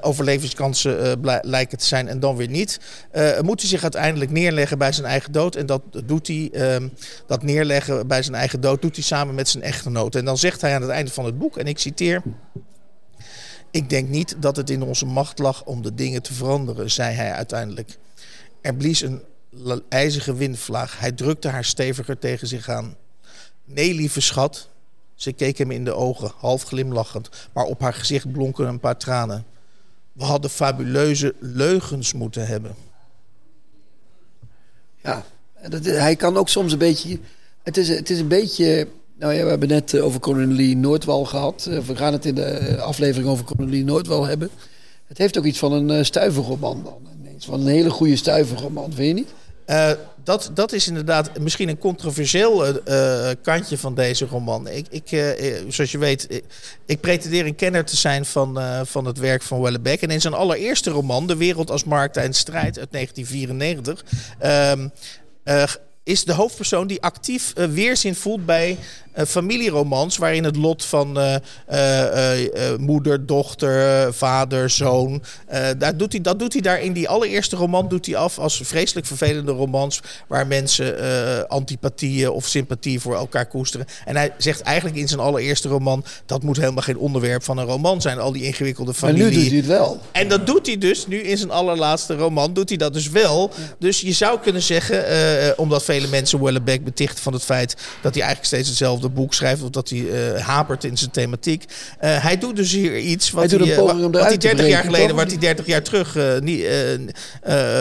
overlevingskansen eh, lijken te zijn en dan weer niet. eh, moet hij zich uiteindelijk neerleggen bij zijn eigen dood. En dat doet hij, ehm, dat neerleggen bij zijn eigen dood, doet hij samen met zijn echtgenoot. En dan zegt hij aan het einde van het boek, en ik citeer... Ik denk niet dat het in onze macht lag om de dingen te veranderen, zei hij uiteindelijk. Er blies een ijzige windvlaag. Hij drukte haar steviger tegen zich aan. Nee, lieve schat. Ze keek hem in de ogen, half glimlachend, maar op haar gezicht blonken een paar tranen. We hadden fabuleuze leugens moeten hebben. Ja, dat, hij kan ook soms een beetje. Het is, het is een beetje. Nou ja, we hebben net eh, over Cornelie Noordwal gehad. Eh, We gaan het in de eh, aflevering over Cornelie Noordwal hebben. Het heeft ook iets van een stuiverroman dan. ineens. Van een hele goede stuiverroman, vind je niet? Eh, dat, dat is inderdaad misschien een controversieel eh, eh, kantje van deze roman. Ik, ik, eh, zoals je weet, ik, pretendeer een kenner te zijn van, van het werk van Wellebeck. En in zijn allereerste roman, De Wereld als Markt en Strijd uit 1994, ehm, eh, is de hoofdpersoon die actief weerzin voelt bij familieromans. Waarin het lot van uh, moeder, dochter, vader, zoon. daar doet hij, dat doet hij daar in die allereerste roman doet hij af als vreselijk vervelende romans. Waar mensen antipathieën of sympathie voor elkaar koesteren. En hij zegt eigenlijk in zijn allereerste roman. Dat moet helemaal geen onderwerp van een roman zijn. Al die ingewikkelde familie. Maar nu doet hij het wel. En dat doet hij dus nu in zijn allerlaatste roman. Doet hij dat dus wel. Dus je zou kunnen zeggen, omdat vele mensen Wellebeck betichten van het feit dat hij eigenlijk steeds hetzelfde boek schrijft of dat hij uh, hapert in zijn thematiek. Uh, hij doet dus hier iets wat hij, hij, uh, wat hij 30 jaar geleden, wat hij 30 jaar terug niet,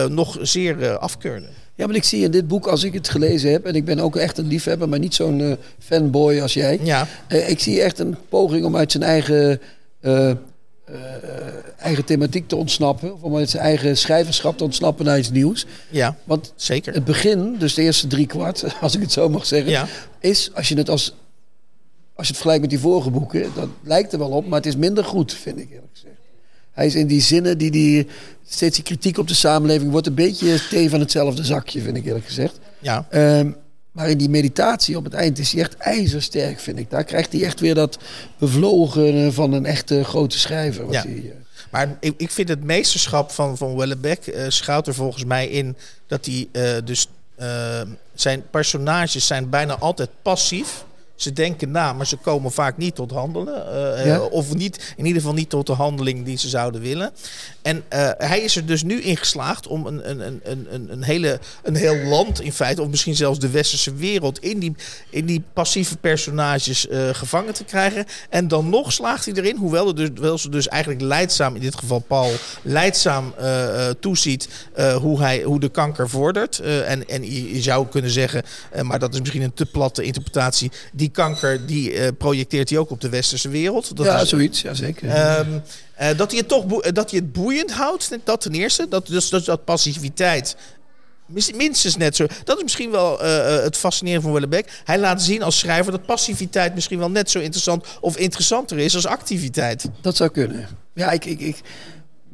nog zeer afkeurde. Ja, maar ik zie in dit boek, als ik het gelezen heb, en ik ben ook echt een liefhebber, maar niet zo'n fanboy als jij. Ja. ik zie echt een poging om uit zijn eigen uh, eigen thematiek te ontsnappen. Of om uit zijn eigen schrijverschap te ontsnappen naar iets nieuws. Ja, Want zeker. Het begin, dus de eerste drie kwart, als ik het zo mag zeggen, ja. is als je het als. Als je het vergelijkt met die vorige boeken, dat lijkt er wel op, maar het is minder goed, vind ik eerlijk gezegd. Hij is in die zinnen die die steeds die kritiek op de samenleving wordt een beetje thee van hetzelfde zakje, vind ik eerlijk gezegd. Ja. Um, maar in die meditatie op het eind is hij echt ijzersterk, vind ik. Daar krijgt hij echt weer dat bevlogen van een echte grote schrijver. Wat ja. hij, maar ik, ik vind het meesterschap van, van Wellebeck uh, schuilt er volgens mij in dat hij uh, dus uh, zijn personages zijn bijna altijd passief. Ze denken na, maar ze komen vaak niet tot handelen. Uh, ja? Of niet, in ieder geval niet tot de handeling die ze zouden willen. En uh, hij is er dus nu in geslaagd om een, een, een, een, een, hele, een heel land in feite, of misschien zelfs de westerse wereld, in die, in die passieve personages uh, gevangen te krijgen. En dan nog slaagt hij erin, hoewel, er dus, hoewel ze dus eigenlijk leidzaam, in dit geval Paul, leidzaam toeziet hoe, hij, hoe de kanker vordert. en, en je, je, zou kunnen zeggen, maar dat is misschien een te platte interpretatie, die kanker die uh, projecteert hij ook op de westerse wereld. Dat ja, is, zoiets, ja zeker. Um, uh, dat hij het toch dat hij het boeiend houdt, dat ten eerste. Dat, dus, dus dat passiviteit minstens net zo. Dat is misschien wel uh, het fascinerende van Wellebeck. Hij laat zien als schrijver dat passiviteit misschien wel net zo interessant of interessanter is als activiteit. Dat zou kunnen. Ja, ik, ik, ik,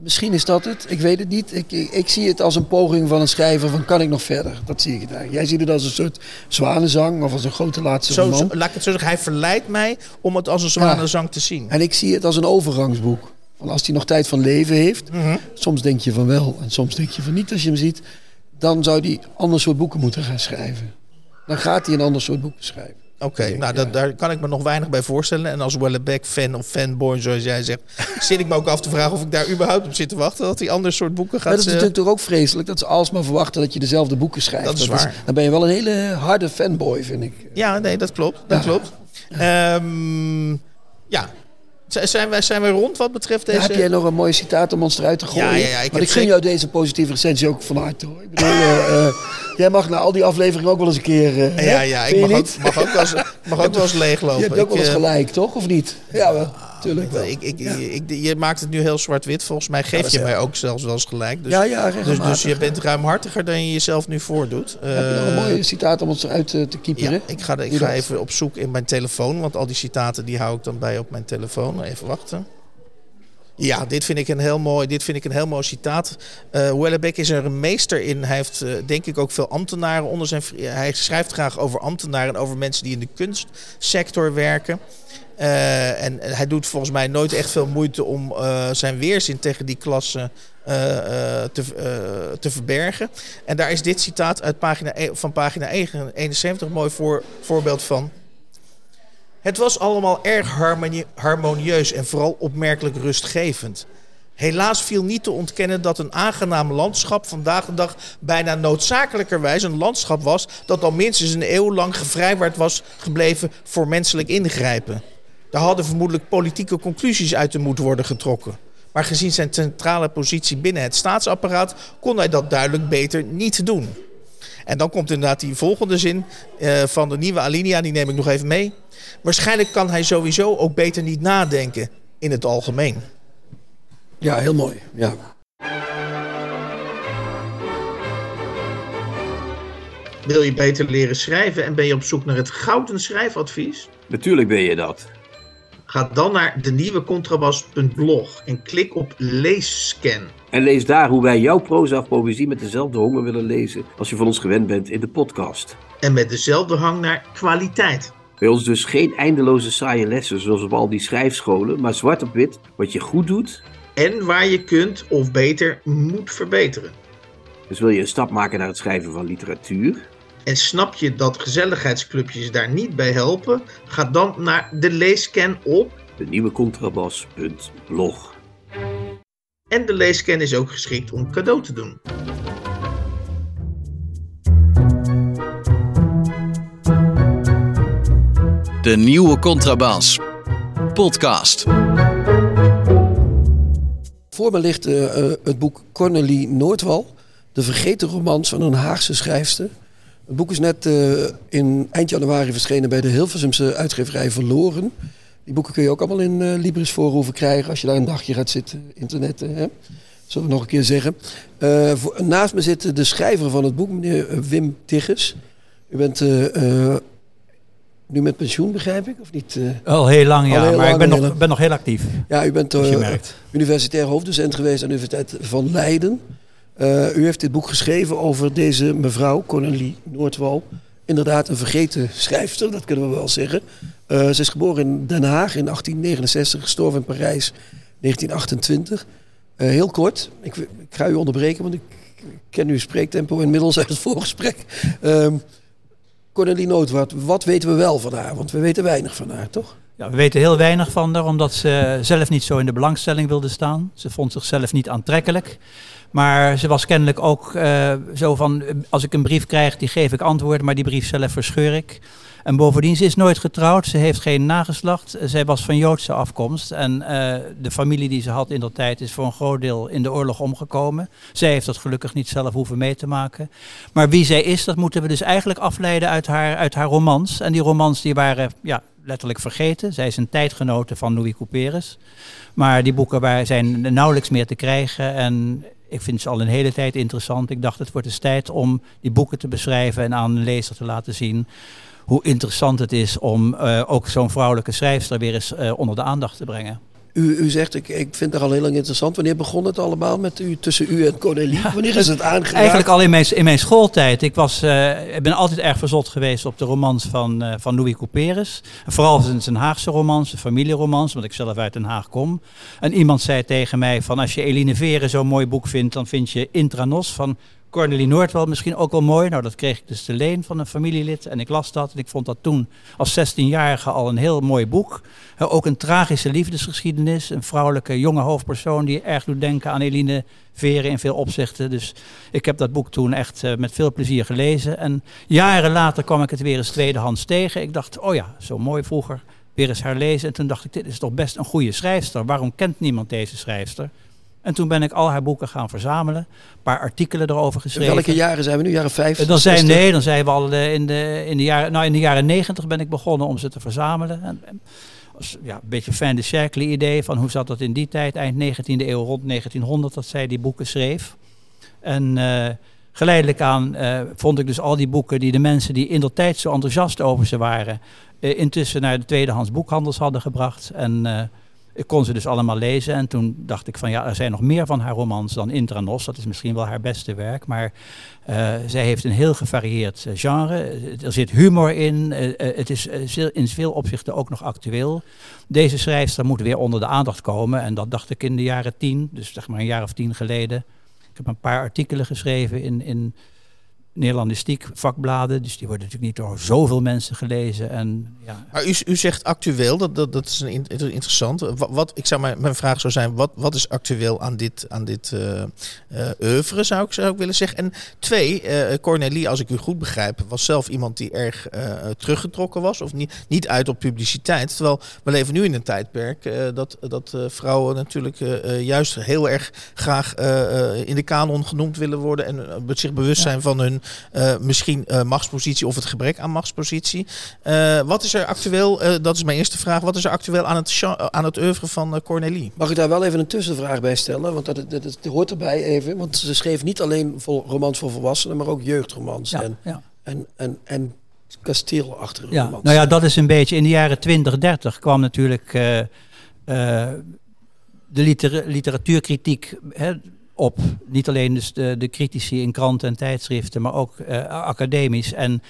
Misschien is dat het, ik weet het niet. Ik, ik, ik, zie het als een poging van een schrijver van kan ik nog verder? Dat zie ik het eigenlijk. Jij ziet het als een soort zwanenzang of als een grote laatste zo, roman. Zo, laat ik het zo zeggen, hij verleidt mij om het als een zwanenzang ja. te zien. En ik zie het als een overgangsboek. Van als hij nog tijd van leven heeft, mm -hmm. soms denk je van wel en soms denk je van niet als je hem ziet, dan zou hij ander soort boeken moeten gaan schrijven. Dan gaat hij een ander soort boeken schrijven. Oké, okay, nou dat, daar kan ik me nog weinig bij voorstellen. En als Wellebeck-fan of fanboy, zoals jij zegt, zit ik me ook af te vragen of ik daar überhaupt op zit te wachten. Dat hij ander soort boeken gaat. Maar dat is natuurlijk toch ook vreselijk dat ze alsmaar verwachten dat je dezelfde boeken schrijft. Dat is waar. Is, dan ben je wel een hele harde fanboy, vind ik. Ja, nee, dat klopt. Dat ja. klopt. Um, ja. Zijn wij, zijn wij rond wat betreft deze... Ja, heb jij nog een mooi citaat om ons eruit te gooien? Ja, ja, ja, ik Want ik gun jou deze positieve recensie ook van harte hoor. Ik bedoel, uh, uh, jij mag na al die afleveringen ook wel eens een keer... Uh, ja, ja, ik mag ook, mag ook, wel eens, mag ook wel eens leeglopen. Je hebt ook wel eens gelijk, toch? Of niet? Ja, wel. Tuurlijk wel. Ik, ik, ja. ik, je maakt het nu heel zwart-wit. Volgens mij geef je mij ook zelfs wel eens gelijk. Dus, ja, ja, dus, dus je bent ruimhartiger dan je jezelf nu voordoet. Heb je nog een mooie citaat om ons eruit te kieperen? Ja, ik ga, ik ga even op zoek in mijn telefoon. Want al die citaten die hou ik dan bij op mijn telefoon. Even wachten. Ja, dit vind ik een heel mooi, dit vind ik een heel mooi citaat. Uh, Wellebeck is er een meester in. Hij heeft uh, denk ik ook veel ambtenaren onder zijn. Hij schrijft graag over ambtenaren en over mensen die in de kunstsector werken. Uh, en hij doet volgens mij nooit echt veel moeite om zijn weerzin tegen die klasse te, te verbergen. En daar is dit citaat uit pagina, van pagina 71 een mooi voor, voorbeeld van. Het was allemaal erg harmonieus en vooral opmerkelijk rustgevend. Helaas viel niet te ontkennen dat een aangenaam landschap vandaag de dag bijna noodzakelijkerwijs een landschap was dat al minstens een eeuw lang gevrijwaard was gebleven voor menselijk ingrijpen. Daar hadden vermoedelijk politieke conclusies uit te moeten worden getrokken. Maar gezien zijn centrale positie binnen het staatsapparaat kon hij dat duidelijk beter niet doen. En dan komt inderdaad die volgende zin uh, van de nieuwe alinea, die neem ik nog even mee. Waarschijnlijk kan hij sowieso ook beter niet nadenken in het algemeen. Ja, heel mooi. Ja. Wil je beter leren schrijven en ben je op zoek naar het gouden schrijfadvies? Natuurlijk ben je dat. Ga dan naar de nieuwe contrabas.blog en klik op leesscan. En lees daar hoe wij jouw proza of poëzie met dezelfde honger willen lezen als je van ons gewend bent in de podcast. En met dezelfde hang naar kwaliteit. Bij ons dus geen eindeloze saaie lessen zoals op al die schrijfscholen, maar zwart op wit wat je goed doet. En waar je kunt of beter moet verbeteren. Dus wil je een stap maken naar het schrijven van literatuur? En snap je dat gezelligheidsclubjes daar niet bij helpen? Ga dan naar de leescan op de nieuwe contrabas.blog. En de leescan is ook geschikt om cadeau te doen. De nieuwe contrabas. Podcast. Voor me ligt uh, het boek Cornelie Noordwal. De vergeten romans van een Haagse schrijfster. Het boek is net uh, in eind januari verschenen bij de Hilversumse uitgeverij Verloren. Die boeken kun je ook allemaal in uh, Libris voorhoeven krijgen als je daar een dagje gaat zitten, internetten. Hè? Zullen we nog een keer zeggen. Uh, voor, naast me zit de schrijver van het boek, meneer Wim Tigges. U bent nu met pensioen, begrijp ik, of niet? al heel lang, ja, heel maar lang, ik ben nog, ben nog heel actief. Ja, u bent universitair hoofddocent geweest aan de Universiteit van Leiden. Uh, u heeft dit boek geschreven over deze mevrouw, Cornelie Noordwal. Inderdaad een vergeten schrijfster, dat kunnen we wel zeggen. Uh, ze is geboren in Den Haag in 1869, gestorven in Parijs 1928. Uh, heel kort, ik, ga u onderbreken, want ik ken uw spreektempo inmiddels uit het voorgesprek. Uh, Cornelie Noordwal, wat weten we wel van haar? Want we weten weinig van haar, toch? Ja, we weten heel weinig van haar, omdat ze zelf niet zo in de belangstelling wilde staan. Ze vond zichzelf niet aantrekkelijk. Maar ze was kennelijk ook uh, zo van, als ik een brief krijg, die geef ik antwoord, maar die brief zelf verscheur ik. En bovendien, ze is nooit getrouwd, ze heeft geen nageslacht. Zij was van Joodse afkomst en uh, de familie die ze had in dat tijd is voor een groot deel in de oorlog omgekomen. Zij heeft dat gelukkig niet zelf hoeven mee te maken. Maar wie zij is, dat moeten we dus eigenlijk afleiden uit haar, uit haar romans. En die romans die waren ja, letterlijk vergeten. Zij is een tijdgenote van Louis Couperus. Maar die boeken zijn nauwelijks meer te krijgen en ik vind ze al een hele tijd interessant. Ik dacht, het wordt eens tijd om die boeken te beschrijven en aan de lezer te laten zien hoe interessant het is om uh, ook zo'n vrouwelijke schrijfster weer eens uh, onder de aandacht te brengen. U, u zegt, ik, ik vind het al heel lang interessant. Wanneer begon het allemaal met u, tussen u en Cornelie? Wanneer is het aangeraakt? Eigenlijk al in mijn, in mijn schooltijd. Ik, was, uh, ik ben altijd erg verzot geweest op de romans van, uh, van Louis Couperus. Vooral zijn Haagse romans, familieromans, want ik zelf uit Den Haag kom. En iemand zei tegen mij van als je Eline Veren zo'n mooi boek vindt, dan vind je Intranos van Cornelie Noordwal misschien ook wel mooi. Nou, dat kreeg ik dus te leen van een familielid. En ik las dat. En ik vond dat toen als 16-jarige al een heel mooi boek. ook een tragische liefdesgeschiedenis. Een vrouwelijke jonge hoofdpersoon die erg doet denken aan Eline Veren in veel opzichten. Dus ik heb dat boek toen echt uh, met veel plezier gelezen. En jaren later kwam ik het weer eens tweedehands tegen. Ik dacht, oh ja, zo mooi vroeger. Weer eens herlezen. En toen dacht ik, dit is toch best een goede schrijfster. Waarom kent niemand deze schrijfster? En toen ben ik al haar boeken gaan verzamelen. Een paar artikelen erover geschreven. welke jaren zijn we nu? Jaren 50? Dan zijn, nee, dan zijn we al in de, in de jaren... Nou, in de jaren 90 ben ik begonnen om ze te verzamelen. En, ja, een beetje fan de cercle idee van hoe zat dat in die tijd, eind 19e eeuw, rond 1900, dat zij die boeken schreef. En uh, geleidelijk aan uh, vond ik dus al die boeken die de mensen die in de tijd zo enthousiast over ze waren, uh, intussen naar de tweedehands boekhandels hadden gebracht. En ik kon ze dus allemaal lezen en toen dacht ik van ja, er zijn nog meer van haar romans dan Intranos. Dat is misschien wel haar beste werk, maar uh, zij heeft een heel gevarieerd uh, genre. Er zit humor in, het is in veel opzichten ook nog actueel. Deze schrijfster moet weer onder de aandacht komen en dat dacht ik in de jaren tien, dus zeg maar een jaar of tien geleden. Ik heb een paar artikelen geschreven in, in Nederlandistiek vakbladen, dus die worden natuurlijk niet door zoveel mensen gelezen. En, ja. Maar u, u zegt actueel, dat, dat, dat is een interessant. Wat, wat, ik zou mijn, mijn vraag zou zijn, wat, wat is actueel aan dit, aan dit uh, uh, oeuvre, zou ik, zou ik willen zeggen. En twee, uh, Cornelie, als ik u goed begrijp, was zelf iemand die erg teruggetrokken was, of niet, niet uit op publiciteit. Terwijl we leven nu in een tijdperk dat, dat vrouwen natuurlijk juist heel erg graag in de kanon genoemd willen worden en zich bewust zijn van hun uh, misschien uh, machtspositie of het gebrek aan machtspositie. Uh, wat is er actueel, dat is mijn eerste vraag, wat is er actueel aan het, aan het oeuvre van Cornelie? Mag ik daar wel even een tussenvraag bij stellen? Want dat, dat, dat, hoort erbij even. Want ze schreef niet alleen vol, romans voor volwassenen, maar ook jeugdromans. Ja, en, ja. En, en, en kasteel achter een Ja, romans. nou ja, dat is een beetje in de jaren 20, 30 kwam natuurlijk eh, eh, de litera- literatuurkritiek hè, op. Niet alleen dus de, de critici in kranten en tijdschriften, maar ook eh, academisch. En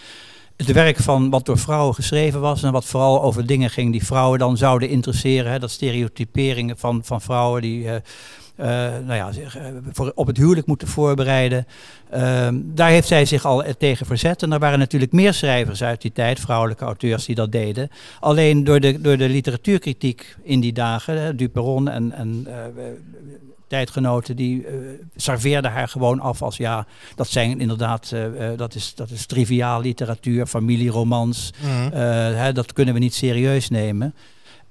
het werk van wat door vrouwen geschreven was en wat vooral over dingen ging die vrouwen dan zouden interesseren. Hè, dat stereotyperingen van, van vrouwen die eh, eh, nou ja, zich voor, op het huwelijk moeten voorbereiden. Ehm, daar heeft zij zich al tegen verzet. En er waren natuurlijk meer schrijvers uit die tijd, vrouwelijke auteurs, die dat deden. Alleen door de, door de literatuurkritiek in die dagen, Duperon en, en tijdgenoten, die eh serveerden haar gewoon af als ja, dat zijn inderdaad, eh, eh, dat, is, dat is triviaal literatuur, familieromans. Mhm. Hè, dat kunnen we niet serieus nemen.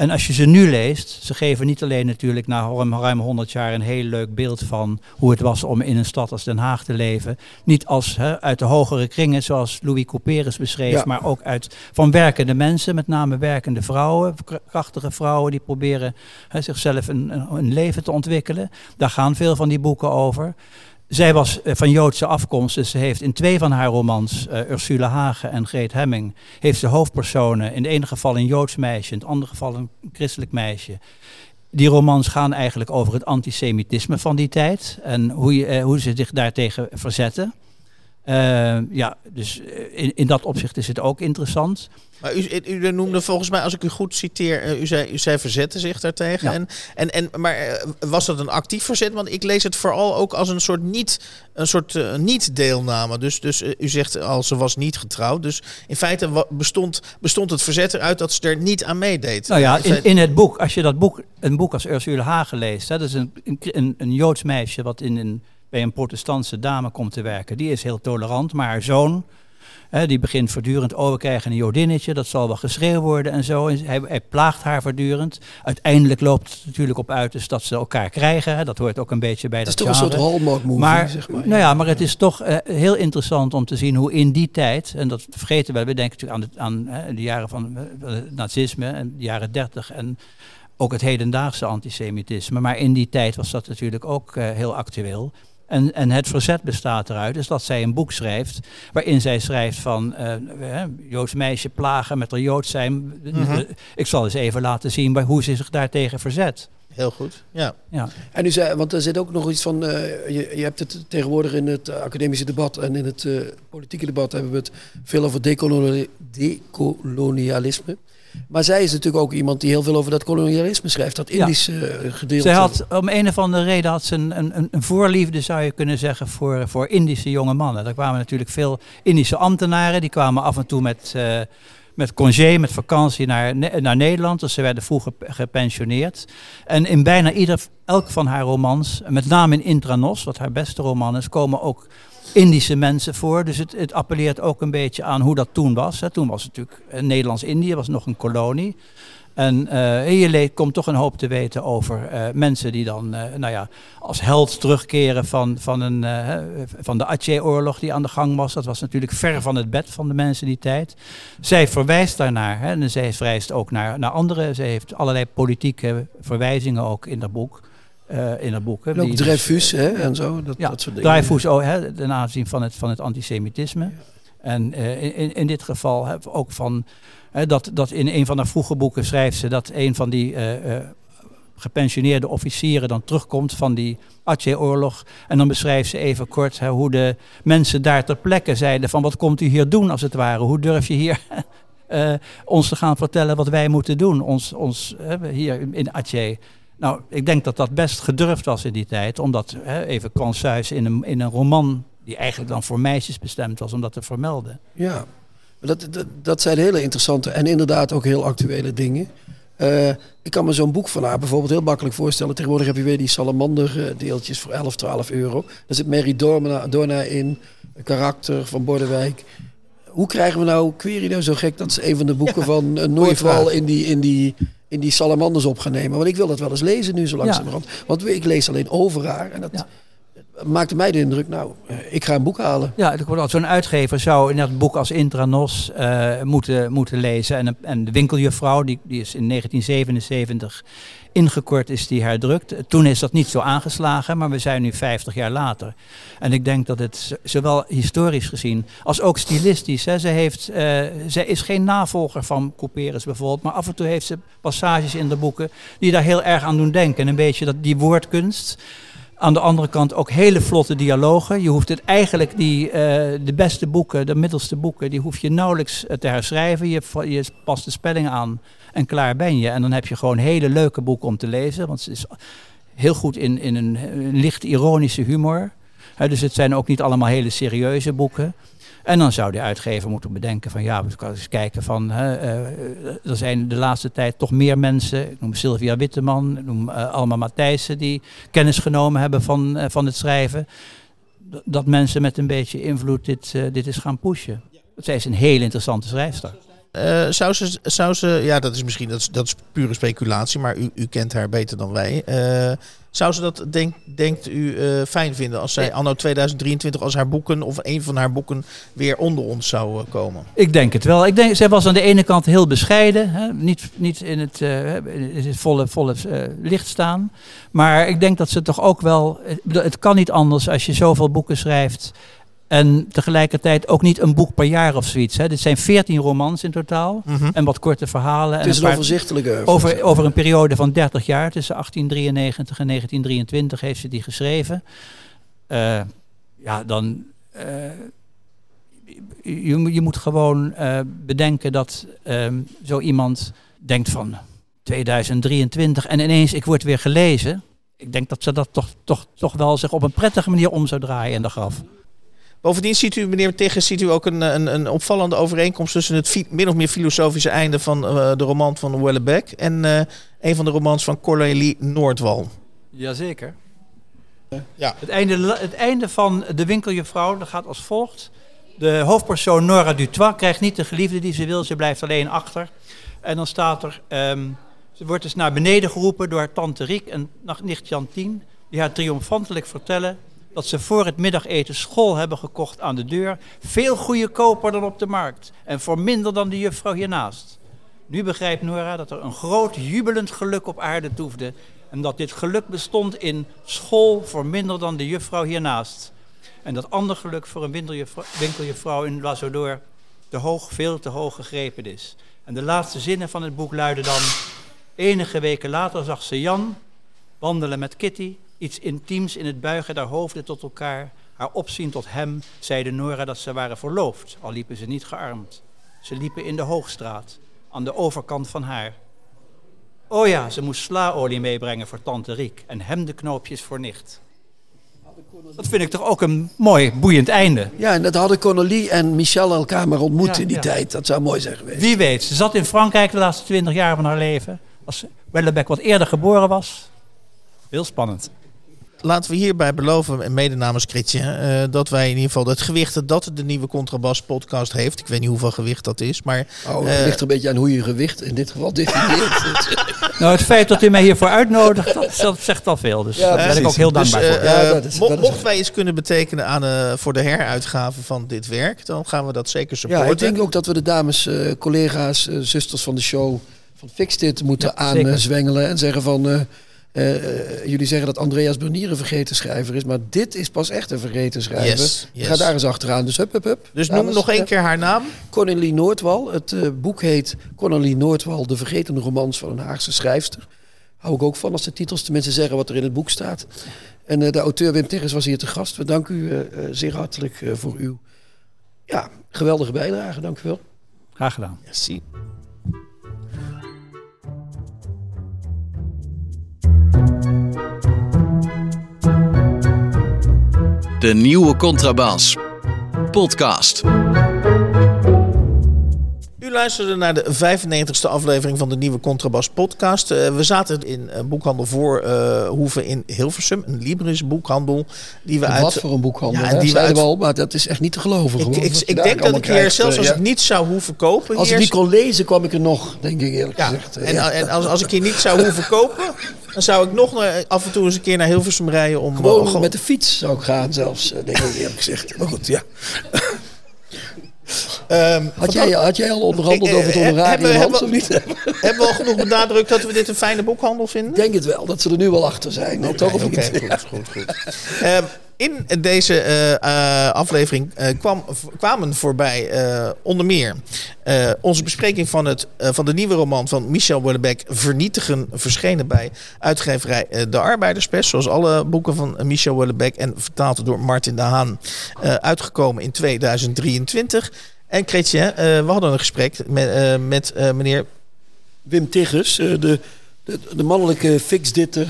En als je ze nu leest, ze geven niet alleen natuurlijk na ruim, ruim 100 jaar een heel leuk beeld van hoe het was om in een stad als Den Haag te leven. Niet als uit de hogere kringen zoals Louis Couperus beschreef, Ja. maar ook uit van werkende mensen, met name werkende vrouwen, krachtige vrouwen die proberen zichzelf een, een leven te ontwikkelen. Daar gaan veel van die boeken over. Zij was eh, van Joodse afkomst, dus ze heeft in twee van haar romans, eh, Ursula Hagen en Greet Hemming, heeft ze hoofdpersonen. In het ene geval een Joods meisje, in het andere geval een christelijk meisje. Die romans gaan eigenlijk over het antisemitisme van die tijd en hoe, je, eh, hoe ze zich daartegen verzetten. Eh, ja, dus eh, in, in dat opzicht is het ook interessant. Maar u, u noemde volgens mij, als ik u goed citeer, eh, u zei, u zei verzetten zich daartegen. Ja. En, en, en, maar was dat een actief verzet? Want ik lees het vooral ook als een soort niet, een soort eh, niet-deelname. Dus, dus u zegt al, ze was niet getrouwd. Dus in feite bestond, bestond het verzet eruit dat ze er niet aan meedeed. Nou ja, In in het boek, als je dat boek, een boek als Ursula Hagen leest, hè, dat is een, een, een Joods meisje wat in een, bij een protestantse dame komt te werken. Die is heel tolerant, maar haar zoon, hè, die begint voortdurend, oh we krijgen een Jodinnetje, dat zal wel geschreeuwd worden en zo. En hij, hij plaagt haar voortdurend. Uiteindelijk loopt het natuurlijk op uit dus dat ze elkaar krijgen. Hè. Dat hoort ook een beetje bij Het is dat toch een soort. Hallmark movie, Maar, zeg maar. nou ja, maar het is toch eh, heel interessant om te zien hoe in die tijd, en dat vergeten we, we denken natuurlijk aan de, aan, hè, de jaren van eh, het nazisme en de jaren dertig en ook het hedendaagse antisemitisme. Maar in die tijd was dat natuurlijk ook eh, heel actueel. En, en het verzet bestaat eruit, dus dat zij een boek schrijft waarin zij schrijft van eh, Joods meisje plagen met haar Joods zijn. Mhm. Ik zal eens even laten zien bij hoe ze zich daartegen verzet. Heel goed, ja. Ja. En u zei, want er zit ook nog iets van, eh, je, je hebt het tegenwoordig in het academische debat en in het eh, politieke debat hebben we het veel over decoloni- decolonialisme. Maar zij is natuurlijk ook iemand die heel veel over dat kolonialisme schrijft, dat. Indische eh, gedeelte. Zij had om een of andere reden had ze een, een, een voorliefde, zou je kunnen zeggen, voor, voor Indische jonge mannen. Er kwamen natuurlijk veel Indische ambtenaren, die kwamen af en toe met, eh, met congé, met vakantie naar, naar Nederland. Dus ze werden vroeg gep- gepensioneerd. En in bijna ieder, elk van haar romans, met name in Intranos, wat haar beste roman is, komen ook Indische mensen voor. Dus het, het appelleert ook een beetje aan hoe dat toen was. Hè. Toen was het natuurlijk eh, Nederlands-Indië, was nog een kolonie. En hier le- komt toch een hoop te weten over eh, mensen die dan nou ja, als held terugkeren van, van, een, van de Aceh-oorlog die aan de gang was. Dat was natuurlijk ver van het bed van de mensen die tijd. Zij verwijst daarnaar. Hè, en zij verwijst ook naar, naar andere. Zij heeft allerlei politieke verwijzingen ook in dat boek. Eh, in dat boek hè, En ook die dus- Dreyfus hè, en zo, dat, ja, dat soort dingen. Dreyfus ook, hè, ten aanzien van het, van het antisemitisme. En eh, in- in, dit geval hè, ook van hè, dat, dat in een van haar vroege boeken schrijft ze dat een van die eh, gepensioneerde officieren dan terugkomt van die Aceh-oorlog. En dan beschrijft ze even kort hè, hoe de mensen daar ter plekke zeiden van wat komt u hier doen als het ware? Hoe durf je hier ons te gaan vertellen wat wij moeten doen, ons, ons hè, hier in Aceh? Nou, ik denk dat dat best gedurfd was in die tijd, omdat hè, even Kwansuis in een, in een roman die eigenlijk dan voor meisjes bestemd was, om dat te vermelden. Ja, dat, dat, dat zijn hele interessante en inderdaad ook heel actuele dingen. Eh, ik kan me zo'n boek van haar bijvoorbeeld heel makkelijk voorstellen. Tegenwoordig heb je weer die salamander eh, deeltjes voor 11, 12 euro. Daar zit Mary Dorna, Dorna in, karakter van Bordewijk. Hoe krijgen we nou Querido zo gek dat ze een van de boeken van uh, Noordwal in die, in, die, in die salamanders op gaan nemen? Want ik wil dat wel eens lezen nu zo langzamerhand. Want ik lees alleen over haar. En dat, Ja. maakte mij de indruk, nou, eh, ik ga een boek halen. Ja, zo'n uitgever zou in dat boek als Intranos uh, moeten, moeten lezen. En, en de winkeljuffrouw, die, die is in 1977 ingekort is die herdrukt. Toen is dat niet zo aangeslagen, maar we zijn nu 50 jaar later. En ik denk dat het zowel historisch gezien als ook stilistisch. Hè, ze, heeft, uh, ze is geen navolger van Couperus bijvoorbeeld, maar af en toe heeft ze passages in de boeken die daar heel erg aan doen denken. En een beetje dat, die woordkunst. Aan de andere kant ook hele vlotte dialogen. Je hoeft het eigenlijk, die, uh, de beste boeken, de middelste boeken, die hoef je nauwelijks te herschrijven. Je, je past de spelling aan en klaar ben je. En dan heb je gewoon hele leuke boeken om te lezen. Want het is heel goed in, in een, licht ironische humor. dus het zijn ook niet allemaal hele serieuze boeken. En dan zou de uitgever moeten bedenken van ja, we kunnen eens kijken van uh, er zijn de laatste tijd toch meer mensen, ik noem Sylvia Witteman, ik noem uh, Alma Matthijssen, die kennis genomen hebben van, uh, van het schrijven. Dat mensen met een beetje invloed dit, dit is gaan pushen. Zij is een hele interessante schrijfster. Uh, zou, ze, zou ze, ja, dat is misschien dat is, dat is pure speculatie, maar u, u kent haar beter dan wij. Uh, zou ze dat, denk, denkt u, uh, fijn vinden als zij anno 2023, als haar boeken of een van haar boeken weer onder ons zou komen? Ik denk het wel. Ik denk, zij was aan de ene kant heel bescheiden, hè? Niet, niet in het, in het volle, volle licht staan. Maar ik denk dat ze toch ook wel, het kan niet anders als je zoveel boeken schrijft en tegelijkertijd ook niet een boek per jaar of zoiets. Hè. Dit zijn veertien romans in totaal. Mhm. En wat korte verhalen. Het is en een overzichtelijke. Over, over een periode van 30 jaar. Tussen 1893 en 1923 heeft ze die geschreven. Uh, ja, dan. Uh, je, je moet gewoon uh, bedenken dat ehm, zo iemand denkt van 2023 en ineens ik word weer gelezen. Ik denk dat ze dat toch, toch, toch wel zich op een prettige manier om zou draaien in de graf. Bovendien ziet u, meneer Tigges, ziet u ook een, een, een opvallende overeenkomst tussen het min of meer filosofische einde van uh, de roman van Wellebeck en uh, een van de romans van Cornelie Noordwal. Jazeker. Ja. Het, einde, het einde van De Winkeljuffrouw dat gaat als volgt. De hoofdpersoon Nora Dutois krijgt niet de geliefde die ze wil, ze blijft alleen achter. En dan staat er, um, ze wordt dus naar beneden geroepen door haar tante Riek en nicht Jantien, die haar triomfantelijk vertellen dat ze voor het middageten school hebben gekocht aan de deur. Veel goedkoper dan op de markt. En voor minder dan de juffrouw hiernaast. Nu begrijpt Nora dat er een groot jubelend geluk op aarde toefde. En dat dit geluk bestond in school voor minder dan de juffrouw hiernaast. En dat ander geluk voor een winkeljuffrouw in Lazodor te hoog, veel te hoog gegrepen is. En de laatste zinnen van het boek luiden dan... Enige weken later zag ze Jan wandelen met Kitty Iets intiems in het buigen der hoofden tot elkaar, haar opzien tot hem, zeide Nora dat ze waren verloofd, al liepen ze niet gearmd. Ze liepen in de Hoogstraat, aan de overkant van haar. Oh ja, ze moest slaolie meebrengen voor tante Riek en hem de knoopjes voor nicht. Dat vind ik toch ook een mooi, boeiend einde. Ja, en dat hadden Connolly en Michel elkaar maar ontmoet in die tijd. Dat zou mooi zijn geweest. Wie weet. Ze zat in Frankrijk de laatste twintig jaar van haar leven. Als Wellebeck wat eerder geboren was. Heel spannend laten we hierbij beloven, mede namens Chrétien, uh, dat wij in ieder geval het gewicht dat de nieuwe Contrabas podcast heeft. Ik weet niet hoeveel gewicht dat is, maar... Oh, het uh, ligt er een beetje aan hoe je gewicht in dit geval definieert. nou, het feit dat u mij hiervoor uitnodigt, dat, zegt al veel. Dus ja, daar ben ik ook heel dankbaar dus, voor. Uh, ja, dat is, mo mochten wij iets kunnen betekenen aan, voor de heruitgave van dit werk, dan gaan we dat zeker supporten. Ja, ik denk ook dat we de dames, collega's, zusters van de show van Fix dit moeten aanzwengelen en zeggen van... Uh, jullie zeggen dat Andreas Bernier een vergeten schrijver is, maar dit is pas echt een vergeten schrijver. Yes, yes. Ga daar eens achteraan. Dus hup, hup, hup. Dus noem nog één keer haar naam. Cornelie Noordwal. Het uh, boek heet Cornelie Noordwal, de vergeten romans van een Haagse schrijfster. Hou ik ook van als de titels tenminste zeggen wat er in het boek staat. En uh, de auteur Wim Terres was hier te gast. We danken u zeer hartelijk voor uw ja, geweldige bijdrage. Dank u wel. Graag gedaan. Merci. De nieuwe Contrabas. Podcast. U luisterde naar de 95ste aflevering van de nieuwe Contrabas podcast. Uh, we zaten in een boekhandel voor uh, Hoeven in Hilversum. Een Libris boekhandel. Die we uit, wat voor een boekhandel, ja, die we uit, al, maar dat is echt niet te geloven. Ik, ik, ik denk dat ik hier, zelfs als ja. ik niet zou hoeven kopen... Als ik niet kon lezen, kwam ik er nog, denk ik eerlijk gezegd. En, en als, als ik hier niet zou hoeven kopen... Dan zou ik nog af en toe eens een keer naar Hilversum rijden om... Gewoon met de fiets zou ik gaan zelfs, denk ik eerlijk gezegd. Maar goed, ja. Um, had, jij, had jij al onderhandeld over het honorarium, hebben, Hans, of niet? Hebben we al genoeg benadrukt dat we dit een fijne boekhandel vinden? Ik denk het wel, dat ze er nu wel achter zijn. Okay, of okay, niet? Goed, goed, goed. Um, in deze uh, uh, aflevering uh, kwam, kwamen voorbij onder meer onze bespreking van, het, van de nieuwe roman van Michel Houellebecq... Vernietigen, verschenen bij uitgeverij De Arbeiderspers. Zoals alle boeken van Michel Houellebecq en vertaald door Martin de Haan. uitgekomen in 2023. En Chrétien, we hadden een gesprek met, met meneer... Wim Tigges, de, de, de, mannelijke fixditter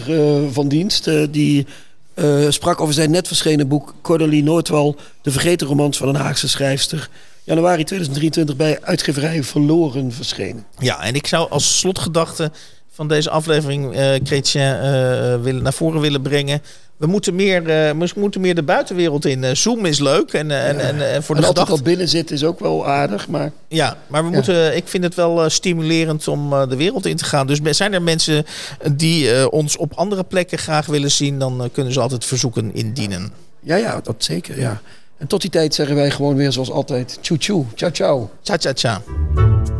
van dienst... die uh, sprak over zijn net verschenen boek Cordelie Noordwal, De Vergeten Romans van een Haagse schrijfster. Januari 2023 bij uitgeverij Verloren verschenen. Ja, en ik zou als slotgedachte van deze aflevering, uh, Chrétien, uh, willen, naar voren willen brengen we moeten meer, uh, we moeten meer de buitenwereld in. Uh, Zoom is leuk. En, uh, en, en, en voor de altijd al binnen zitten is ook wel aardig. Maar... Ja, maar we moeten, ik vind het wel stimulerend om de wereld in te gaan. Dus zijn er mensen die ons op andere plekken graag willen zien... dan kunnen ze altijd verzoeken indienen. Ja, ja, dat zeker. Ja. En tot die tijd zeggen wij gewoon weer zoals altijd... Tjoe tjoe, ciao ciao. Ciao ciao ciao.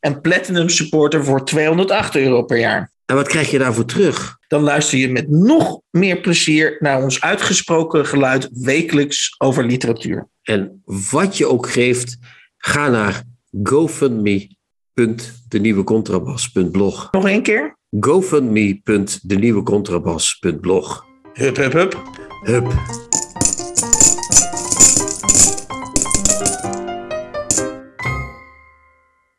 en Platinum Supporter voor 208 euro per jaar. En wat krijg je daarvoor terug? Dan luister je met nog meer plezier naar ons uitgesproken geluid wekelijks over literatuur. En wat je ook geeft, ga naar gofundme.denieuwecontrabas.blog. Nog één keer? gofundme.denieuwecontrabas.blog. Hup, hup, hup. Hup.